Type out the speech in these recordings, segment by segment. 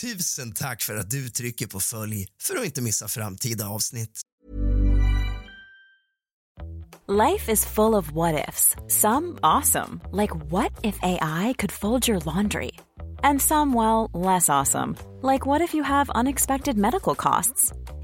Tusen tack för att du trycker på följ för att inte missa framtida avsnitt. Life is full of what ifs. Some awesome, like what if AI could fold your laundry? And some, well, less awesome, like what if you have unexpected medical costs?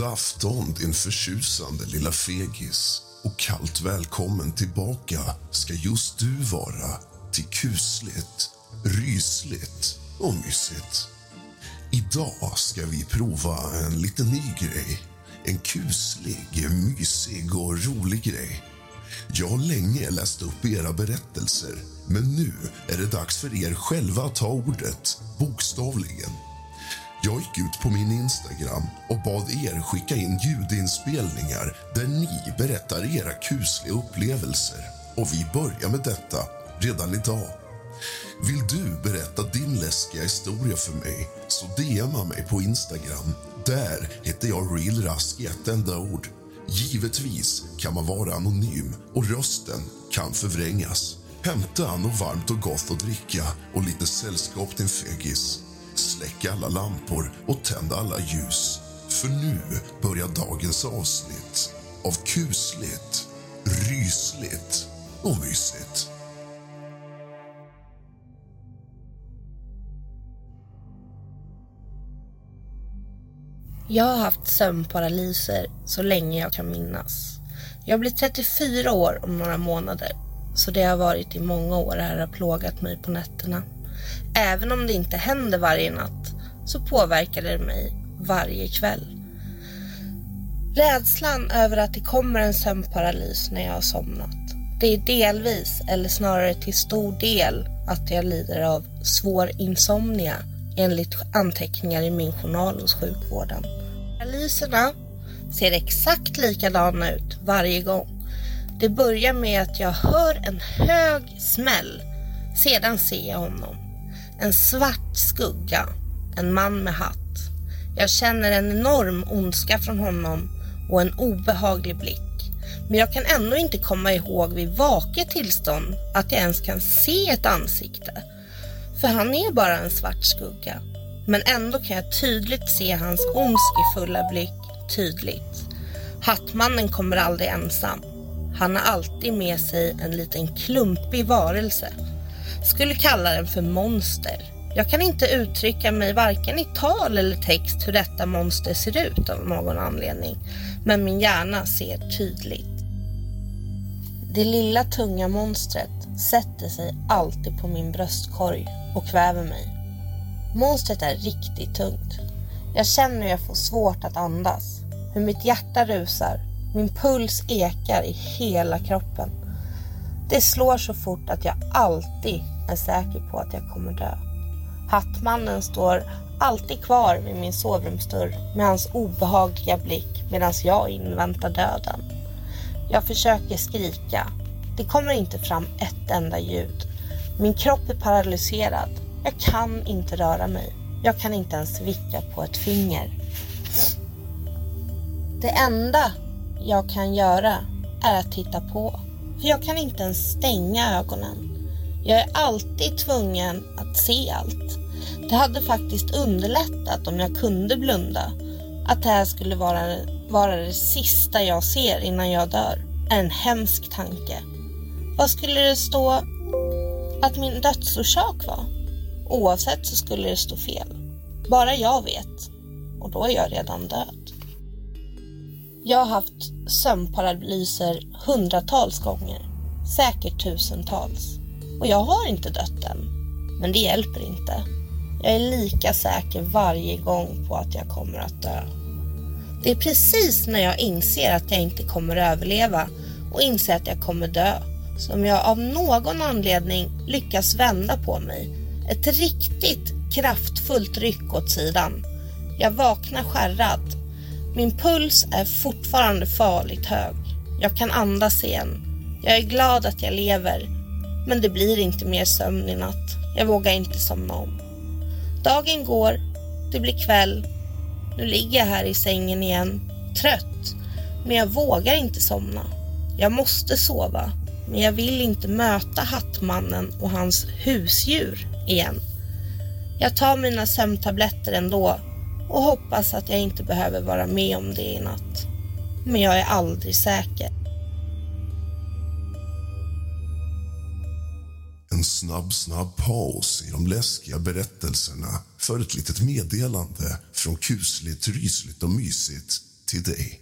God afton, din förtjusande lilla fegis. Och kallt välkommen tillbaka ska just du vara till kusligt, rysligt och mysigt. Idag ska vi prova en liten ny grej. En kuslig, mysig och rolig grej. Jag har länge läst upp era berättelser men nu är det dags för er själva att ta ordet, bokstavligen. Jag gick ut på min Instagram och bad er skicka in ljudinspelningar där ni berättar era kusliga upplevelser. Och vi börjar med detta redan idag. Vill du berätta din läskiga historia för mig så DMa mig på Instagram. Där heter jag realrask i ett enda ord. Givetvis kan man vara anonym och rösten kan förvrängas. Hämta något varmt och gott att dricka och lite sällskap till fegis. Släck alla lampor och tänd alla ljus. För nu börjar dagens avsnitt av kusligt, rysligt och mysigt. Jag har haft sömnparalyser så länge jag kan minnas. Jag blir 34 år om några månader, så det har varit i många år det här har plågat mig på nätterna. Även om det inte händer varje natt så påverkar det mig varje kväll. Rädslan över att det kommer en sömnparalys när jag har somnat. Det är delvis, eller snarare till stor del, att jag lider av svår insomnia enligt anteckningar i min journal hos sjukvården. Paralyserna ser exakt likadana ut varje gång. Det börjar med att jag hör en hög smäll. Sedan ser jag honom. En svart skugga. En man med hatt. Jag känner en enorm ondska från honom och en obehaglig blick. Men jag kan ändå inte komma ihåg vid vaket tillstånd att jag ens kan se ett ansikte. För han är bara en svart skugga. Men ändå kan jag tydligt se hans ondskefulla blick tydligt. Hattmannen kommer aldrig ensam. Han har alltid med sig en liten klumpig varelse. Skulle kalla den för monster. Jag kan inte uttrycka mig varken i tal eller text hur detta monster ser ut av någon anledning. Men min hjärna ser tydligt. Det lilla tunga monstret sätter sig alltid på min bröstkorg och kväver mig. Monstret är riktigt tungt. Jag känner hur jag får svårt att andas. Hur mitt hjärta rusar. Min puls ekar i hela kroppen. Det slår så fort att jag alltid är säker på att jag kommer dö. Hattmannen står alltid kvar vid min sovrumsdörr med hans obehagliga blick medan jag inväntar döden. Jag försöker skrika. Det kommer inte fram ett enda ljud. Min kropp är paralyserad. Jag kan inte röra mig. Jag kan inte ens vicka på ett finger. Det enda jag kan göra är att titta på. För jag kan inte ens stänga ögonen. Jag är alltid tvungen att se allt. Det hade faktiskt underlättat om jag kunde blunda. Att det här skulle vara, vara det sista jag ser innan jag dör är en hemsk tanke. Vad skulle det stå att min dödsorsak var? Oavsett så skulle det stå fel. Bara jag vet. Och då är jag redan död. Jag har haft sömnparalyser hundratals gånger. Säkert tusentals. Och jag har inte dött än. Men det hjälper inte. Jag är lika säker varje gång på att jag kommer att dö. Det är precis när jag inser att jag inte kommer överleva och inser att jag kommer dö som jag av någon anledning lyckas vända på mig. Ett riktigt kraftfullt ryck åt sidan. Jag vaknar skärrad. Min puls är fortfarande farligt hög. Jag kan andas igen. Jag är glad att jag lever. Men det blir inte mer sömn i natt. Jag vågar inte somna om. Dagen går. Det blir kväll. Nu ligger jag här i sängen igen. Trött. Men jag vågar inte somna. Jag måste sova. Men jag vill inte möta Hattmannen och hans husdjur igen. Jag tar mina sömntabletter ändå och hoppas att jag inte behöver vara med om det i natt. Men jag är aldrig säker. En snabb, snabb paus i de läskiga berättelserna för ett litet meddelande från kusligt, rysligt och mysigt till dig.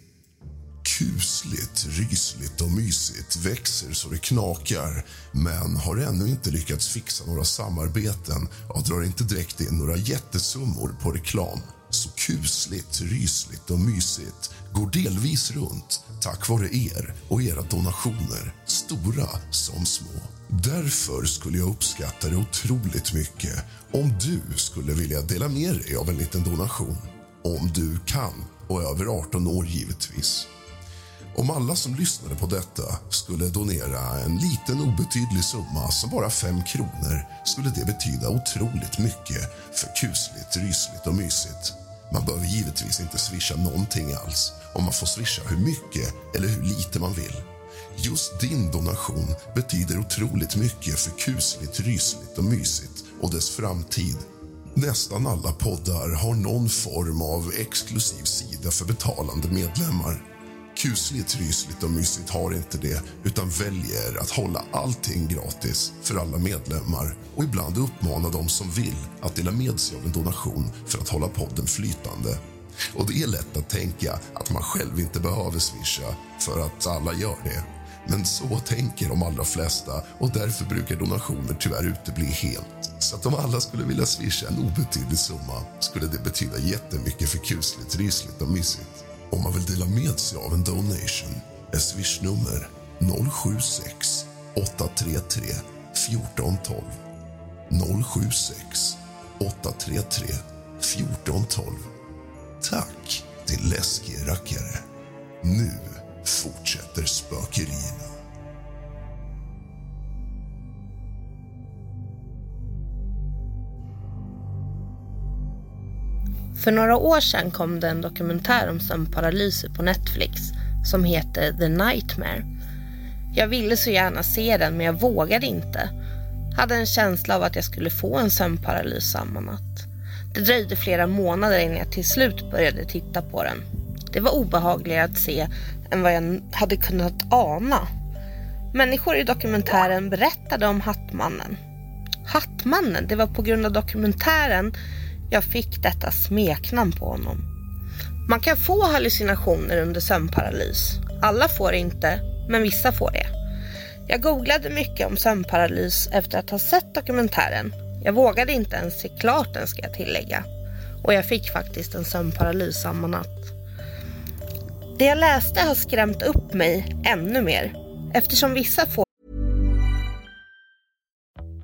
Kusligt, rysligt och mysigt växer så det knakar men har ännu inte lyckats fixa några samarbeten och drar inte direkt in några jättesummor på reklam. Så kusligt, rysligt och mysigt går delvis runt tack vare er och era donationer, stora som små. Därför skulle jag uppskatta det otroligt mycket om du skulle vilja dela med dig av en liten donation. Om du kan, och över 18 år givetvis. Om alla som lyssnade på detta skulle donera en liten obetydlig summa som bara 5 kronor skulle det betyda otroligt mycket för kusligt, rysligt och mysigt. Man behöver givetvis inte swisha någonting alls och man får swisha hur mycket eller hur lite man vill. Just din donation betyder otroligt mycket för kusligt, rysligt och mysigt och dess framtid. Nästan alla poddar har någon form av exklusiv sida för betalande medlemmar. Kusligt, rysligt och mysigt har inte det utan väljer att hålla allting gratis för alla medlemmar och ibland uppmana de som vill att dela med sig av en donation för att hålla podden flytande. Och Det är lätt att tänka att man själv inte behöver swisha för att alla gör det. Men så tänker de allra flesta och därför brukar donationer tyvärr utebli helt. Så att om alla skulle vilja swisha en obetydlig summa skulle det betyda jättemycket för kusligt, rysligt och mysigt. Om man vill dela med sig av en donation är swishnummer 076 833 1412. 076 833 1412. Tack din läskiga rackare. Nu fortsätter spökerierna. För några år sedan kom det en dokumentär om sömnparalyser på Netflix som heter The Nightmare. Jag ville så gärna se den men jag vågade inte. Hade en känsla av att jag skulle få en sömnparalys samma natt. Det dröjde flera månader innan jag till slut började titta på den. Det var obehagligare att se än vad jag hade kunnat ana. Människor i dokumentären berättade om Hattmannen. Hattmannen, det var på grund av dokumentären jag fick detta smeknamn på honom. Man kan få hallucinationer under sömnparalys. Alla får inte, men vissa får det. Jag googlade mycket om sömnparalys efter att ha sett dokumentären. Jag vågade inte ens se klart den ska jag tillägga. Och jag fick faktiskt en sömnparalys samma natt. Det jag läste har skrämt upp mig ännu mer eftersom vissa får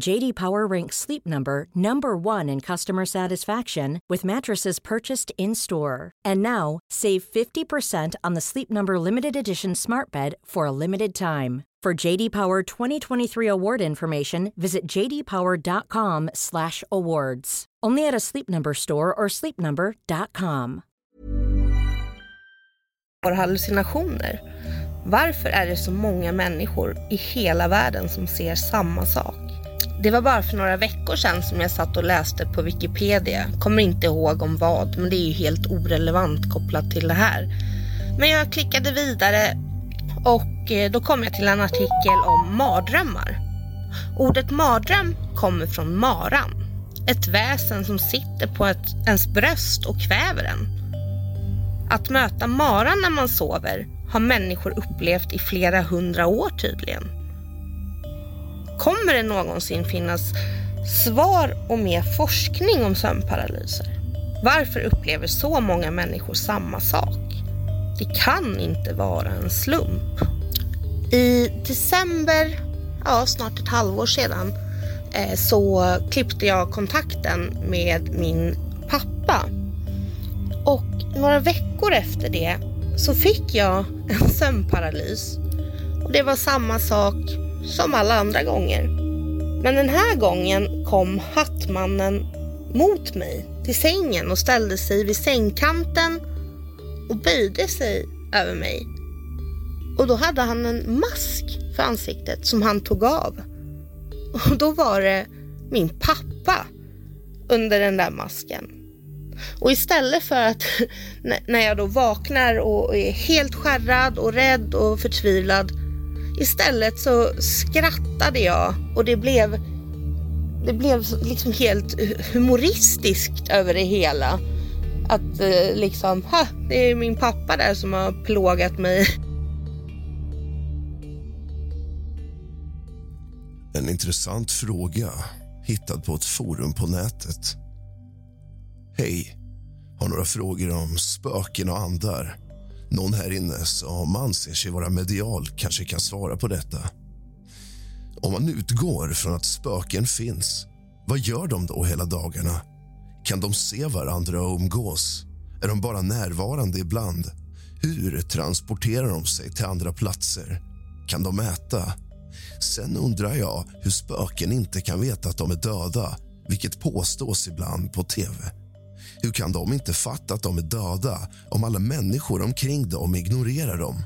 JD Power ranks Sleep Number number 1 in customer satisfaction with mattresses purchased in-store. And now, save 50% on the Sleep Number limited edition Smart Bed for a limited time. For JD Power 2023 award information, visit jdpower.com/awards. Only at a Sleep Number store or sleepnumber.com. Våra hallucinationer. Varför är det så många människor i hela världen som ser samma sak? Det var bara för några veckor sedan som jag satt och läste på Wikipedia. Kommer inte ihåg om vad, men det är ju helt orelevant kopplat till det här. Men jag klickade vidare och eh, då kom jag till en artikel om mardrömmar. Ordet mardröm kommer från maran. Ett väsen som sitter på ett, ens bröst och kväver en. Att möta maran när man sover har människor upplevt i flera hundra år tydligen. Kommer det någonsin finnas svar och mer forskning om sömnparalyser? Varför upplever så många människor samma sak? Det kan inte vara en slump. I december, ja snart ett halvår sedan, eh, så klippte jag kontakten med min pappa. Och några veckor efter det så fick jag en sömnparalys. Och det var samma sak som alla andra gånger. Men den här gången kom hattmannen mot mig till sängen och ställde sig vid sängkanten och böjde sig över mig. Och då hade han en mask för ansiktet som han tog av. Och då var det min pappa under den där masken. Och istället för att när jag då vaknar och är helt skärrad och rädd och förtvivlad Istället så skrattade jag och det blev, det blev liksom helt humoristiskt över det hela. Att eh, liksom, ha, det är min pappa där som har plågat mig. En intressant fråga hittad på ett forum på nätet. Hej, har några frågor om spöken och andar. Någon här inne som anser sig vara medial kanske kan svara på detta. Om man utgår från att spöken finns, vad gör de då hela dagarna? Kan de se varandra och umgås? Är de bara närvarande ibland? Hur transporterar de sig till andra platser? Kan de äta? Sen undrar jag hur spöken inte kan veta att de är döda vilket påstås ibland på tv. Hur kan de inte fatta att de är döda om alla människor omkring dem ignorerar dem?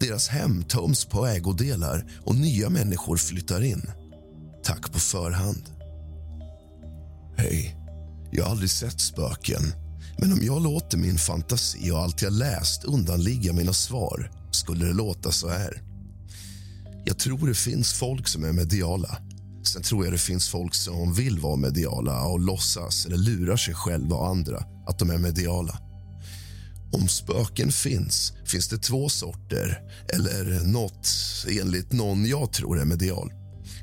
Deras hem töms på ägodelar och nya människor flyttar in. Tack på förhand. Hej. Jag har aldrig sett spöken. Men om jag låter min fantasi och allt jag läst undanligga mina svar skulle det låta så här. Jag tror det finns folk som är mediala Sen tror jag det finns folk som vill vara mediala och låtsas eller lurar sig själva och andra att de är mediala. Om spöken finns, finns det två sorter eller nåt enligt någon jag tror är medial.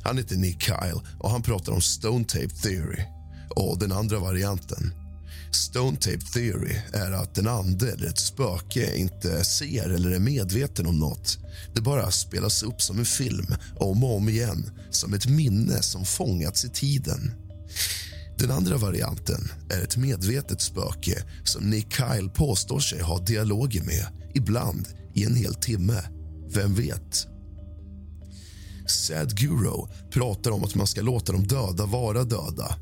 Han heter Nick Kyle och han pratar om Stone Tape Theory. Och den andra varianten Stone Tape Theory är att en ande eller ett spöke inte ser eller är medveten om nåt. Det bara spelas upp som en film om och om igen som ett minne som fångats i tiden. Den andra varianten är ett medvetet spöke som Nick Kyle påstår sig ha dialoger med ibland i en hel timme. Vem vet? Sad Guro pratar om att man ska låta de döda vara döda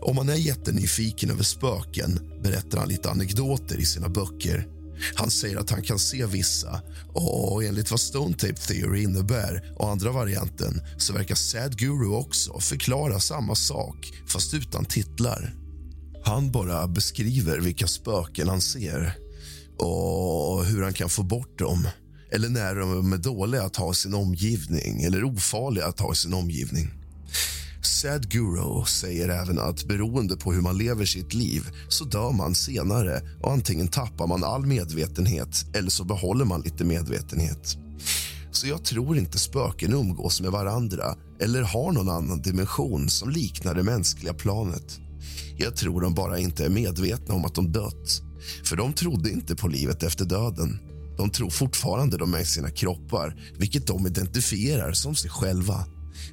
om man är jättenyfiken över spöken berättar han lite anekdoter i sina böcker. Han säger att han kan se vissa och enligt vad Stone Tape Theory innebär och andra varianten så verkar Sad Guru också förklara samma sak, fast utan titlar. Han bara beskriver vilka spöken han ser och hur han kan få bort dem eller när de är dåliga att ha i sin omgivning eller ofarliga att ha i sin omgivning. Sadhguru säger även att beroende på hur man lever sitt liv så dör man senare och antingen tappar man all medvetenhet eller så behåller man lite medvetenhet. Så jag tror inte spöken umgås med varandra eller har någon annan dimension som liknar det mänskliga planet. Jag tror de bara inte är medvetna om att de dött. För de trodde inte på livet efter döden. De tror fortfarande de är i sina kroppar, vilket de identifierar som sig själva.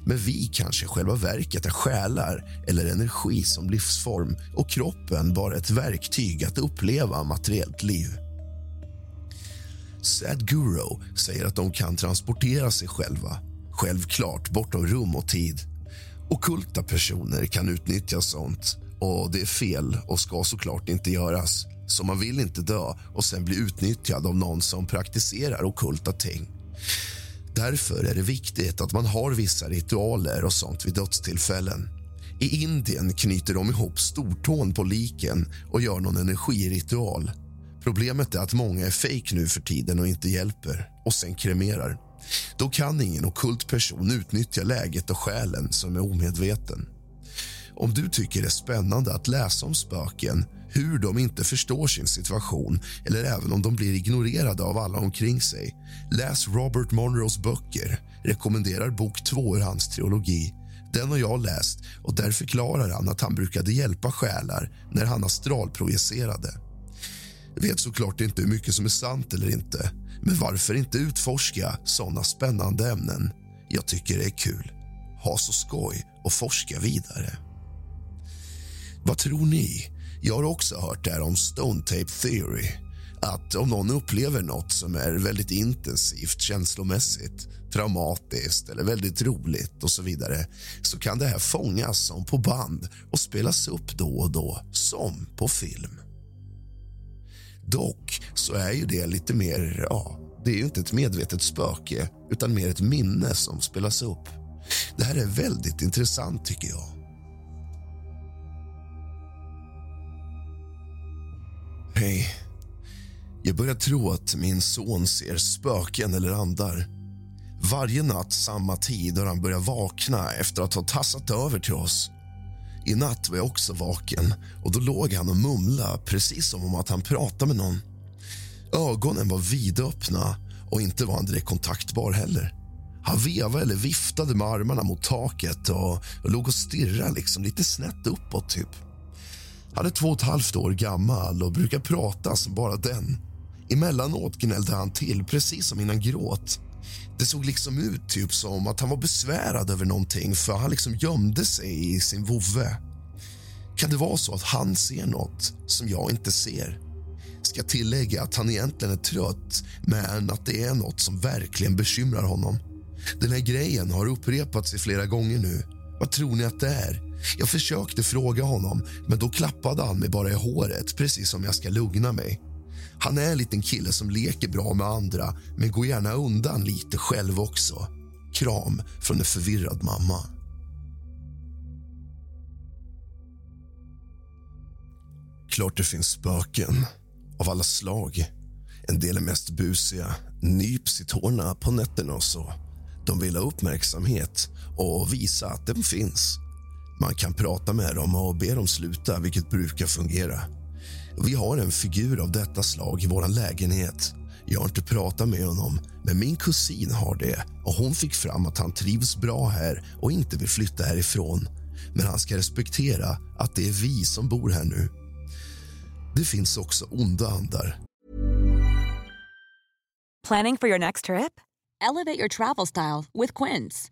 Men vi kanske själva verket är själar eller energi som livsform och kroppen bara ett verktyg att uppleva materiellt liv. Sadguru säger att de kan transportera sig själva, självklart bortom rum och tid. Okulta personer kan utnyttja sånt och det är fel och ska såklart inte göras. Så man vill inte dö och sen bli utnyttjad av någon som praktiserar okulta ting. Därför är det viktigt att man har vissa ritualer och sånt vid dödstillfällen. I Indien knyter de ihop stortån på liken och gör någon energiritual. Problemet är att många är fake nu för tiden och inte hjälper och sen kremerar. Då kan ingen okult person utnyttja läget och själen som är omedveten. Om du tycker det är spännande att läsa om spöken hur de inte förstår sin situation eller även om de blir ignorerade av alla omkring sig. Läs Robert Monroes böcker. Rekommenderar bok två ur hans trilogi. Den har jag läst och där förklarar han att han brukade hjälpa själar när han astralprojicerade. Jag vet såklart inte hur mycket som är sant eller inte men varför inte utforska såna spännande ämnen? Jag tycker det är kul. Ha så skoj och forska vidare. Vad tror ni? Jag har också hört det här om Stone Tape Theory. Att om någon upplever nåt som är väldigt intensivt känslomässigt, traumatiskt eller väldigt roligt och så vidare så kan det här fångas som på band och spelas upp då och då, som på film. Dock så är ju det lite mer... ja, Det är ju inte ett medvetet spöke utan mer ett minne som spelas upp. Det här är väldigt intressant, tycker jag. Hej. Jag börjar tro att min son ser spöken eller andar. Varje natt samma tid har han börjat vakna efter att ha tassat över till oss. I natt var jag också vaken och då låg han och mumlade precis som om att han pratade med någon. Ögonen var vidöppna och inte var han direkt kontaktbar heller. Han vevade eller viftade med armarna mot taket och, och låg och stirrade liksom lite snett uppåt. typ. Han är två och ett halvt år gammal och brukar prata som bara den. Emellanåt gnällde han till, precis som innan gråt. Det såg liksom ut typ som att han var besvärad över någonting för han liksom gömde sig i sin vovve. Kan det vara så att han ser nåt som jag inte ser? Ska tillägga att han egentligen är trött men att det är nåt som verkligen bekymrar honom. Den här grejen har upprepats i flera gånger nu. Vad tror ni att det är? Jag försökte fråga honom, men då klappade han mig bara i håret precis som jag ska lugna mig. Han är en liten kille som leker bra med andra men går gärna undan lite själv också. Kram från en förvirrad mamma. Klart det finns spöken, av alla slag. En del är mest busiga, nyps i tårna på nätterna och så. De vill ha uppmärksamhet och visa att de finns. Man kan prata med dem och be dem sluta, vilket brukar fungera. Vi har en figur av detta slag i vår lägenhet. Jag har inte pratat med honom, men min kusin har det och hon fick fram att han trivs bra här och inte vill flytta härifrån. Men han ska respektera att det är vi som bor här nu. Det finns också onda andar. Planning for your next trip? Elevate your travel style with Quince.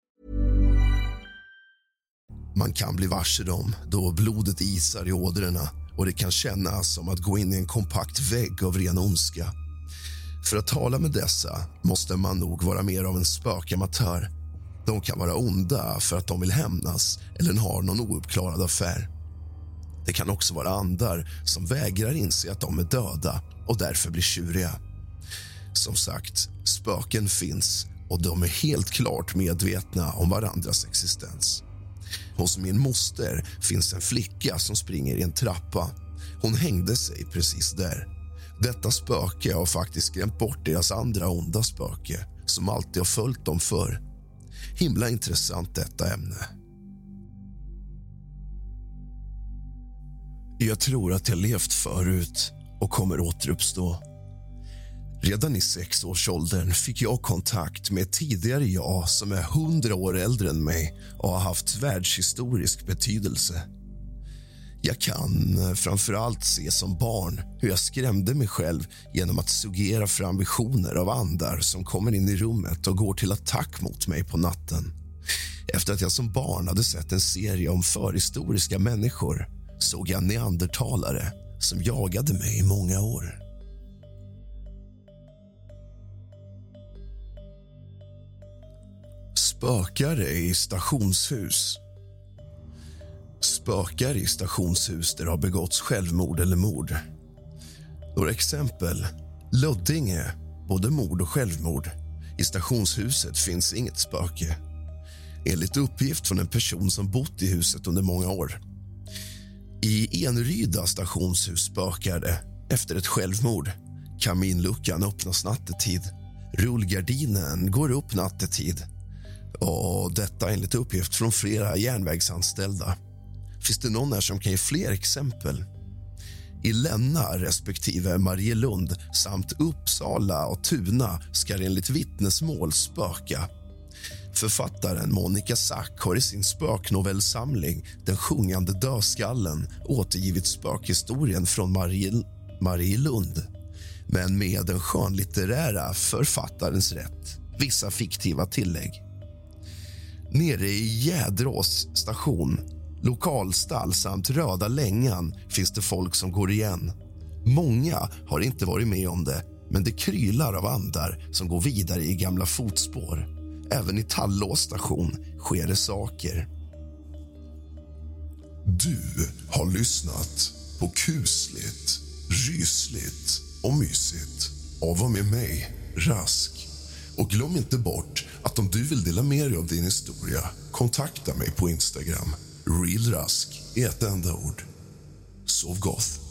Man kan bli varse dem då blodet isar i ådrorna och det kan kännas som att gå in i en kompakt vägg av ren ondska. För att tala med dessa måste man nog vara mer av en spökamatör. De kan vara onda för att de vill hämnas eller har någon ouppklarad affär. Det kan också vara andar som vägrar inse att de är döda och därför blir tjuriga. Som sagt, spöken finns och de är helt klart medvetna om varandras existens. Hos min moster finns en flicka som springer i en trappa. Hon hängde sig precis där. Detta spöke har faktiskt skrämt bort deras andra onda spöke som alltid har följt dem för. Himla intressant detta ämne. Jag tror att jag levt förut och kommer återuppstå. Redan i sexårsåldern fick jag kontakt med ett tidigare jag som är hundra år äldre än mig och har haft världshistorisk betydelse. Jag kan eh, framför allt se som barn hur jag skrämde mig själv genom att suggera fram visioner av andar som kommer in i rummet och går till attack mot mig på natten. Efter att jag som barn hade sett en serie om förhistoriska människor såg jag neandertalare som jagade mig i många år. Spökare i stationshus. Spökar i stationshus där det har begåtts självmord eller mord. Några exempel. Löddinge, både mord och självmord. I stationshuset finns inget spöke. Enligt uppgift från en person som bott i huset under många år. I Enryda stationshus spökar det efter ett självmord. Kaminluckan öppnas nattetid. Rullgardinen går upp nattetid. Och detta enligt uppgift från flera järnvägsanställda. Finns det någon här som kan ge fler exempel? I Länna respektive Marielund samt Uppsala och Tuna ska det enligt vittnesmål spöka. Författaren Monica Sack har i sin spöknovellsamling Den sjungande dödskallen återgivit spökhistorien från Marielund men med den skönlitterära författarens rätt. Vissa fiktiva tillägg. Nere i Jädrås station, lokalstall samt Röda längan finns det folk som går igen. Många har inte varit med om det, men det krylar av andar som går vidare i gamla fotspår. Även i Tallås station sker det saker. Du har lyssnat på kusligt, rysligt och mysigt och var med mig, Rask. Och glöm inte bort att om du vill dela med dig av din historia kontakta mig på Instagram. Realrask i ett enda ord. Sov gott.